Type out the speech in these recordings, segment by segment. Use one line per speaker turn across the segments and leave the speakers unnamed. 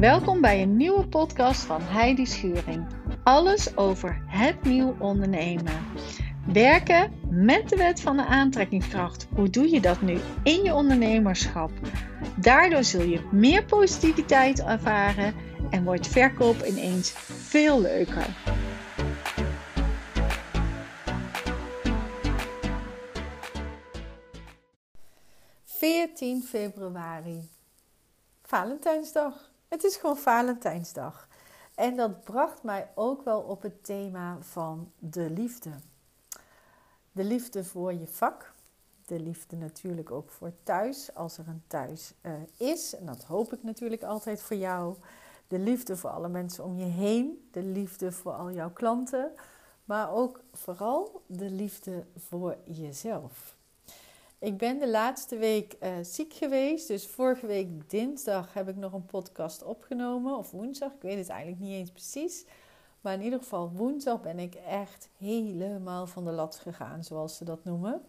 Welkom bij een nieuwe podcast van Heidi Schuring. Alles over het nieuw ondernemen. Werken met de wet van de aantrekkingskracht. Hoe doe je dat nu in je ondernemerschap? Daardoor zul je meer positiviteit ervaren en wordt verkoop ineens veel leuker. 14 februari, Valentijnsdag. Het is gewoon Valentijnsdag. En dat bracht mij ook wel op het thema van de liefde. De liefde voor je vak. De liefde natuurlijk ook voor thuis, als er een thuis uh, is. En dat hoop ik natuurlijk altijd voor jou. De liefde voor alle mensen om je heen. De liefde voor al jouw klanten. Maar ook vooral de liefde voor jezelf. Ik ben de laatste week uh, ziek geweest. Dus vorige week dinsdag heb ik nog een podcast opgenomen. Of woensdag, ik weet het eigenlijk niet eens precies. Maar in ieder geval woensdag ben ik echt helemaal van de lat gegaan, zoals ze dat noemen.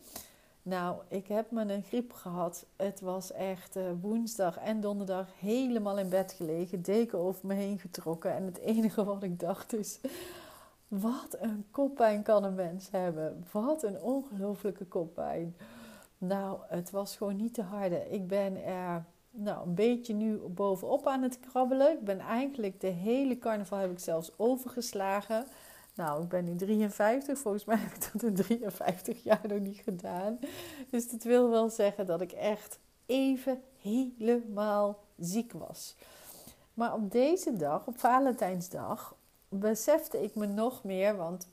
Nou, ik heb me een griep gehad. Het was echt uh, woensdag en donderdag helemaal in bed gelegen, deken over me heen getrokken. En het enige wat ik dacht is: wat een koppijn kan een mens hebben? Wat een ongelofelijke koppijn. Nou, het was gewoon niet te harde. Ik ben er nou, een beetje nu bovenop aan het krabbelen. Ik ben eigenlijk de hele carnaval heb ik zelfs overgeslagen. Nou, ik ben nu 53. Volgens mij heb ik dat in 53 jaar nog niet gedaan. Dus dat wil wel zeggen dat ik echt even helemaal ziek was. Maar op deze dag, op Valentijnsdag, besefte ik me nog meer. Want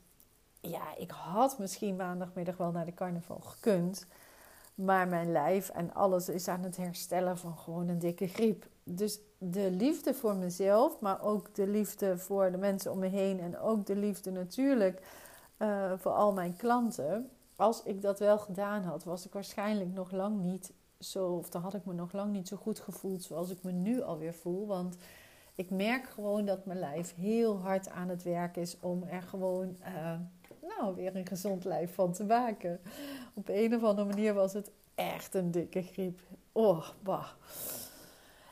ja, ik had misschien maandagmiddag wel naar de carnaval gekund. Maar mijn lijf en alles is aan het herstellen van gewoon een dikke griep. Dus de liefde voor mezelf, maar ook de liefde voor de mensen om me heen en ook de liefde natuurlijk uh, voor al mijn klanten. Als ik dat wel gedaan had, was ik waarschijnlijk nog lang niet zo, of dan had ik me nog lang niet zo goed gevoeld zoals ik me nu alweer voel. Want ik merk gewoon dat mijn lijf heel hard aan het werk is om er gewoon. Uh, nou, weer een gezond lijf van te maken. Op een of andere manier was het echt een dikke griep. Oh, bah.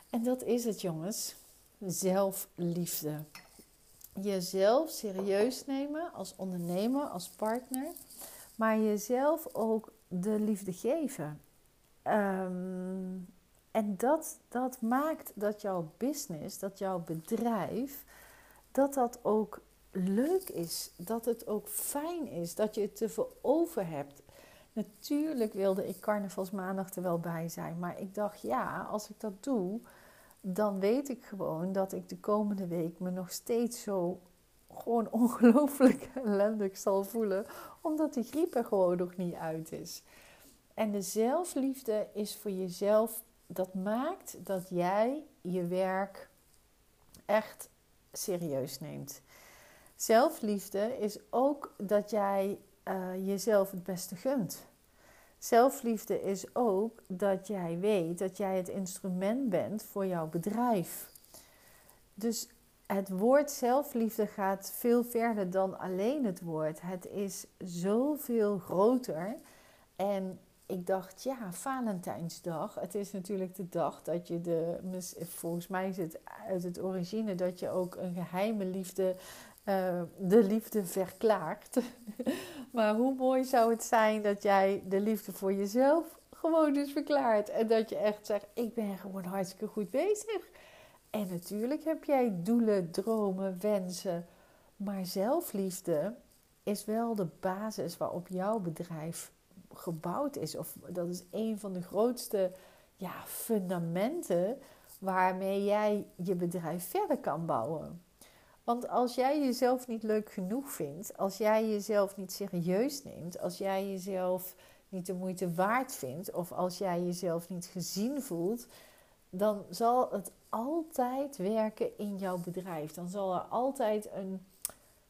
En dat is het, jongens. Zelfliefde. Jezelf serieus nemen als ondernemer, als partner. Maar jezelf ook de liefde geven. Um, en dat, dat maakt dat jouw business, dat jouw bedrijf, dat dat ook leuk is, dat het ook fijn is, dat je het te over hebt. Natuurlijk wilde ik carnavalsmaandag er wel bij zijn, maar ik dacht ja, als ik dat doe, dan weet ik gewoon dat ik de komende week me nog steeds zo gewoon ongelooflijk ellendig zal voelen, omdat die griep er gewoon nog niet uit is. En de zelfliefde is voor jezelf, dat maakt dat jij je werk echt serieus neemt. Zelfliefde is ook dat jij uh, jezelf het beste gunt. Zelfliefde is ook dat jij weet dat jij het instrument bent voor jouw bedrijf. Dus het woord zelfliefde gaat veel verder dan alleen het woord. Het is zoveel groter. En ik dacht, ja, Valentijnsdag. Het is natuurlijk de dag dat je de. Volgens mij is het uit het origine dat je ook een geheime liefde uh, de liefde verklaart. maar hoe mooi zou het zijn dat jij de liefde voor jezelf gewoon dus verklaart. En dat je echt zegt: Ik ben gewoon hartstikke goed bezig. En natuurlijk heb jij doelen, dromen, wensen. Maar zelfliefde is wel de basis waarop jouw bedrijf gebouwd is. Of dat is een van de grootste ja, fundamenten waarmee jij je bedrijf verder kan bouwen. Want als jij jezelf niet leuk genoeg vindt, als jij jezelf niet serieus neemt, als jij jezelf niet de moeite waard vindt of als jij jezelf niet gezien voelt, dan zal het altijd werken in jouw bedrijf. Dan zal er altijd een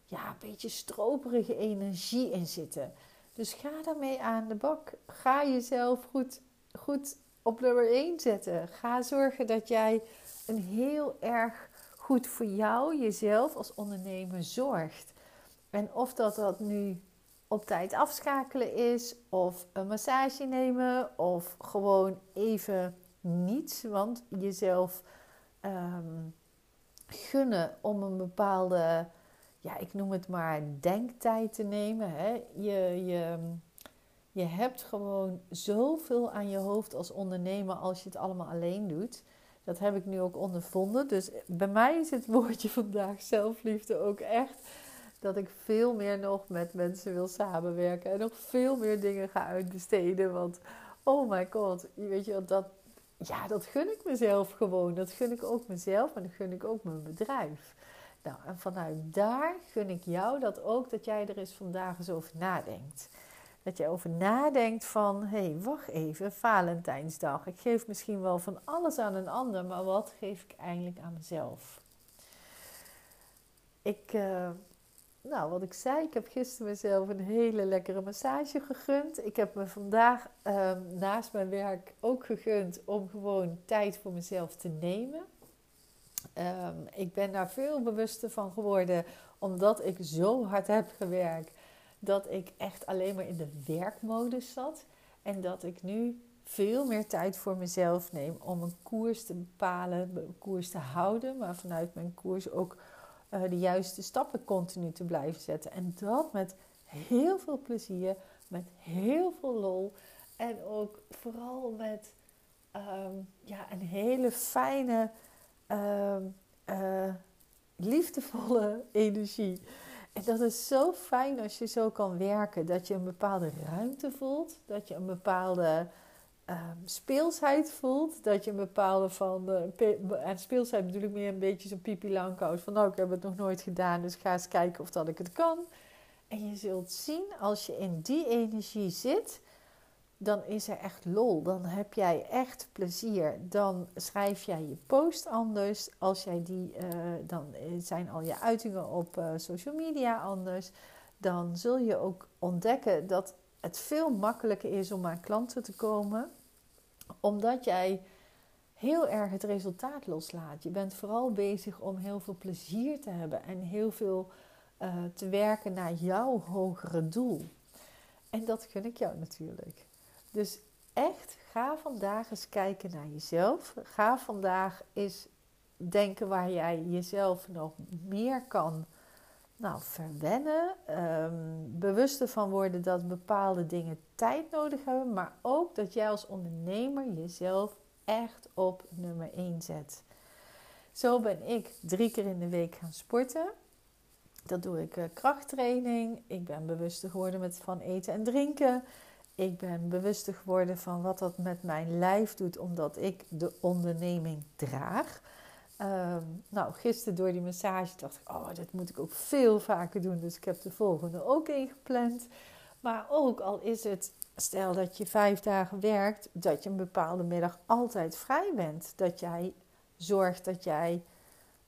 ja, beetje stroperige energie in zitten. Dus ga daarmee aan de bak. Ga jezelf goed, goed op nummer 1 zetten. Ga zorgen dat jij een heel erg goed voor jou, jezelf als ondernemer zorgt. En of dat dat nu op tijd afschakelen is, of een massage nemen, of gewoon even niets, want jezelf um, gunnen om een bepaalde, ja, ik noem het maar denktijd te nemen. Hè? Je, je, je hebt gewoon zoveel aan je hoofd als ondernemer als je het allemaal alleen doet. Dat heb ik nu ook ondervonden. Dus bij mij is het woordje vandaag zelfliefde ook echt dat ik veel meer nog met mensen wil samenwerken en nog veel meer dingen ga uitbesteden. Want oh my god, weet je wat, dat, ja, dat gun ik mezelf gewoon. Dat gun ik ook mezelf en dat gun ik ook mijn bedrijf. Nou, en vanuit daar gun ik jou dat ook, dat jij er eens vandaag eens over nadenkt. Dat je over nadenkt van, hé, hey, wacht even, Valentijnsdag. Ik geef misschien wel van alles aan een ander, maar wat geef ik eigenlijk aan mezelf? Ik, uh, nou, wat ik zei, ik heb gisteren mezelf een hele lekkere massage gegund. Ik heb me vandaag um, naast mijn werk ook gegund om gewoon tijd voor mezelf te nemen. Um, ik ben daar veel bewuster van geworden, omdat ik zo hard heb gewerkt dat ik echt alleen maar in de werkmodus zat. En dat ik nu veel meer tijd voor mezelf neem om een koers te bepalen, een koers te houden, maar vanuit mijn koers ook uh, de juiste stappen continu te blijven zetten. En dat met heel veel plezier, met heel veel lol en ook vooral met um, ja, een hele fijne, um, uh, liefdevolle energie. En dat is zo fijn als je zo kan werken. Dat je een bepaalde ruimte voelt. Dat je een bepaalde um, speelsheid voelt. Dat je een bepaalde van... En speelsheid bedoel ik meer een beetje zo'n pipi langkous. Van nou, ik heb het nog nooit gedaan. Dus ga eens kijken of dat ik het kan. En je zult zien, als je in die energie zit dan is er echt lol. Dan heb jij echt plezier. Dan schrijf jij je post anders. Als jij die, uh, dan zijn al je uitingen op uh, social media anders. Dan zul je ook ontdekken dat het veel makkelijker is om aan klanten te komen. Omdat jij heel erg het resultaat loslaat. Je bent vooral bezig om heel veel plezier te hebben en heel veel uh, te werken naar jouw hogere doel. En dat gun ik jou natuurlijk. Dus echt, ga vandaag eens kijken naar jezelf. Ga vandaag eens denken waar jij jezelf nog meer kan nou, verwennen. Um, bewust ervan worden dat bepaalde dingen tijd nodig hebben. Maar ook dat jij als ondernemer jezelf echt op nummer 1 zet. Zo ben ik drie keer in de week gaan sporten. Dat doe ik uh, krachttraining. Ik ben bewuster geworden met van eten en drinken. Ik ben bewuster geworden van wat dat met mijn lijf doet, omdat ik de onderneming draag. Um, nou, gisteren door die massage dacht ik, oh, dat moet ik ook veel vaker doen. Dus ik heb de volgende ook ingepland. Maar ook al is het, stel dat je vijf dagen werkt, dat je een bepaalde middag altijd vrij bent. Dat jij zorgt dat jij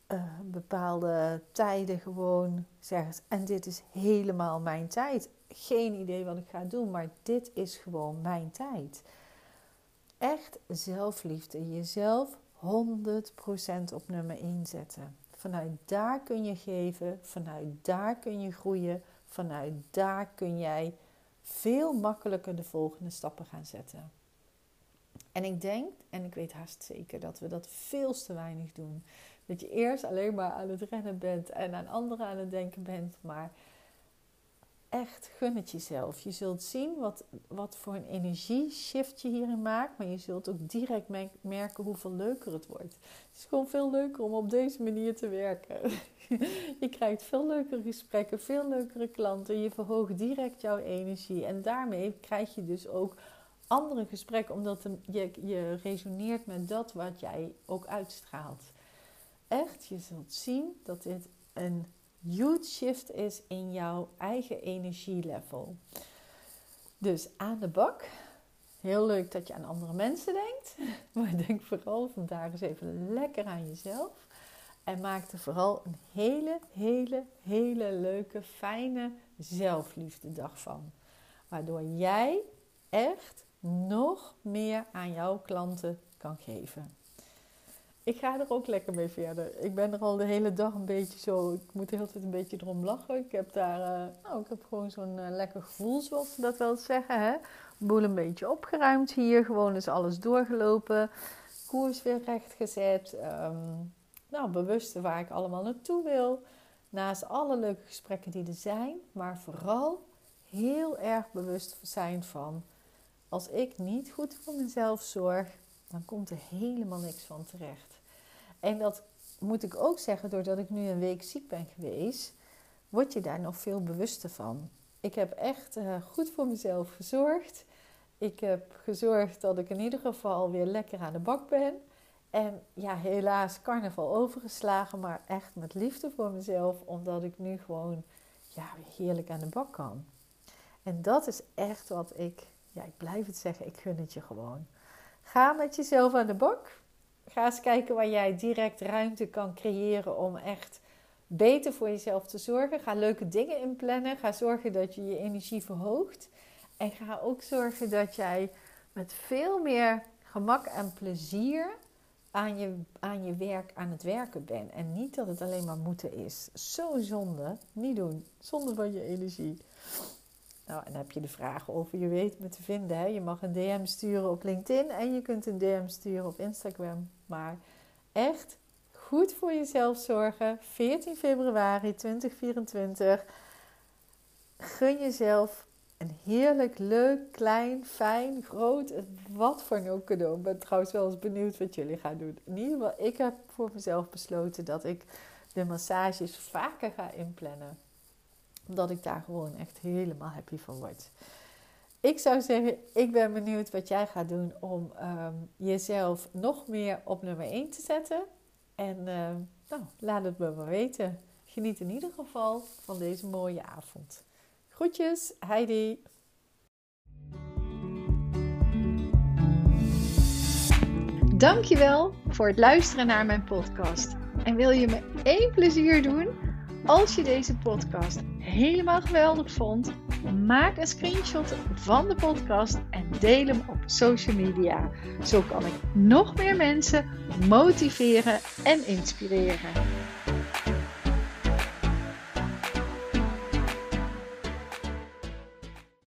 uh, bepaalde tijden gewoon zegt, en dit is helemaal mijn tijd geen idee wat ik ga doen, maar dit is gewoon mijn tijd. Echt zelfliefde, jezelf 100% op nummer 1 zetten. Vanuit daar kun je geven, vanuit daar kun je groeien, vanuit daar kun jij veel makkelijker de volgende stappen gaan zetten. En ik denk, en ik weet haast zeker, dat we dat veel te weinig doen. Dat je eerst alleen maar aan het rennen bent en aan anderen aan het denken bent, maar echt gun het jezelf. Je zult zien wat, wat voor een energieshift je hierin maakt. Maar je zult ook direct merken hoeveel leuker het wordt. Het is gewoon veel leuker om op deze manier te werken. je krijgt veel leukere gesprekken, veel leukere klanten. Je verhoogt direct jouw energie. En daarmee krijg je dus ook andere gesprekken. Omdat je, je resoneert met dat wat jij ook uitstraalt. Echt, je zult zien dat dit een huge shift is in jouw eigen energielevel. Dus aan de bak. Heel leuk dat je aan andere mensen denkt. Maar denk vooral vandaag eens even lekker aan jezelf. En maak er vooral een hele, hele, hele leuke, fijne zelfliefdedag van. Waardoor jij echt nog meer aan jouw klanten kan geven ik ga er ook lekker mee verder. Ik ben er al de hele dag een beetje zo. Ik moet de hele tijd een beetje erom lachen. Ik heb daar. Uh, nou, ik heb gewoon zo'n uh, lekker gevoel, zoals ze dat wel zeggen. Hè? Boel een beetje opgeruimd hier. Gewoon is alles doorgelopen. Koers weer recht gezet. Um, nou, bewuste waar ik allemaal naartoe wil. Naast alle leuke gesprekken die er zijn, maar vooral heel erg bewust zijn van als ik niet goed voor mezelf zorg, dan komt er helemaal niks van terecht. En dat moet ik ook zeggen, doordat ik nu een week ziek ben geweest, word je daar nog veel bewuster van. Ik heb echt uh, goed voor mezelf gezorgd. Ik heb gezorgd dat ik in ieder geval weer lekker aan de bak ben. En ja, helaas carnaval overgeslagen, maar echt met liefde voor mezelf, omdat ik nu gewoon ja, heerlijk aan de bak kan. En dat is echt wat ik, ja, ik blijf het zeggen, ik gun het je gewoon. Ga met jezelf aan de bak. Ga eens kijken waar jij direct ruimte kan creëren om echt beter voor jezelf te zorgen. Ga leuke dingen inplannen. Ga zorgen dat je je energie verhoogt. En ga ook zorgen dat jij met veel meer gemak en plezier aan je, aan je werk aan het werken bent. En niet dat het alleen maar moeten is. Zo zonde. Niet doen. Zonde van je energie. Nou, en dan heb je de vragen over je weet me te vinden. Hè? Je mag een DM sturen op LinkedIn en je kunt een DM sturen op Instagram. Maar echt goed voor jezelf zorgen. 14 februari 2024. Gun jezelf een heerlijk, leuk, klein, fijn, groot, wat voor een ook cadeau. Ik ben trouwens wel eens benieuwd wat jullie gaan doen. In ieder geval, ik heb voor mezelf besloten dat ik de massages vaker ga inplannen. Omdat ik daar gewoon echt helemaal happy van word. Ik zou zeggen, ik ben benieuwd wat jij gaat doen om ehm, jezelf nog meer op nummer 1 te zetten. En uh, nou, laat het me maar weten. Geniet in ieder geval van deze mooie avond. Groetjes, Heidi.
Dankjewel voor het luisteren naar mijn podcast. En wil je me één plezier doen? Als je deze podcast helemaal geweldig vond, maak een screenshot van de podcast en deel hem op social media. Zo kan ik nog meer mensen motiveren en inspireren.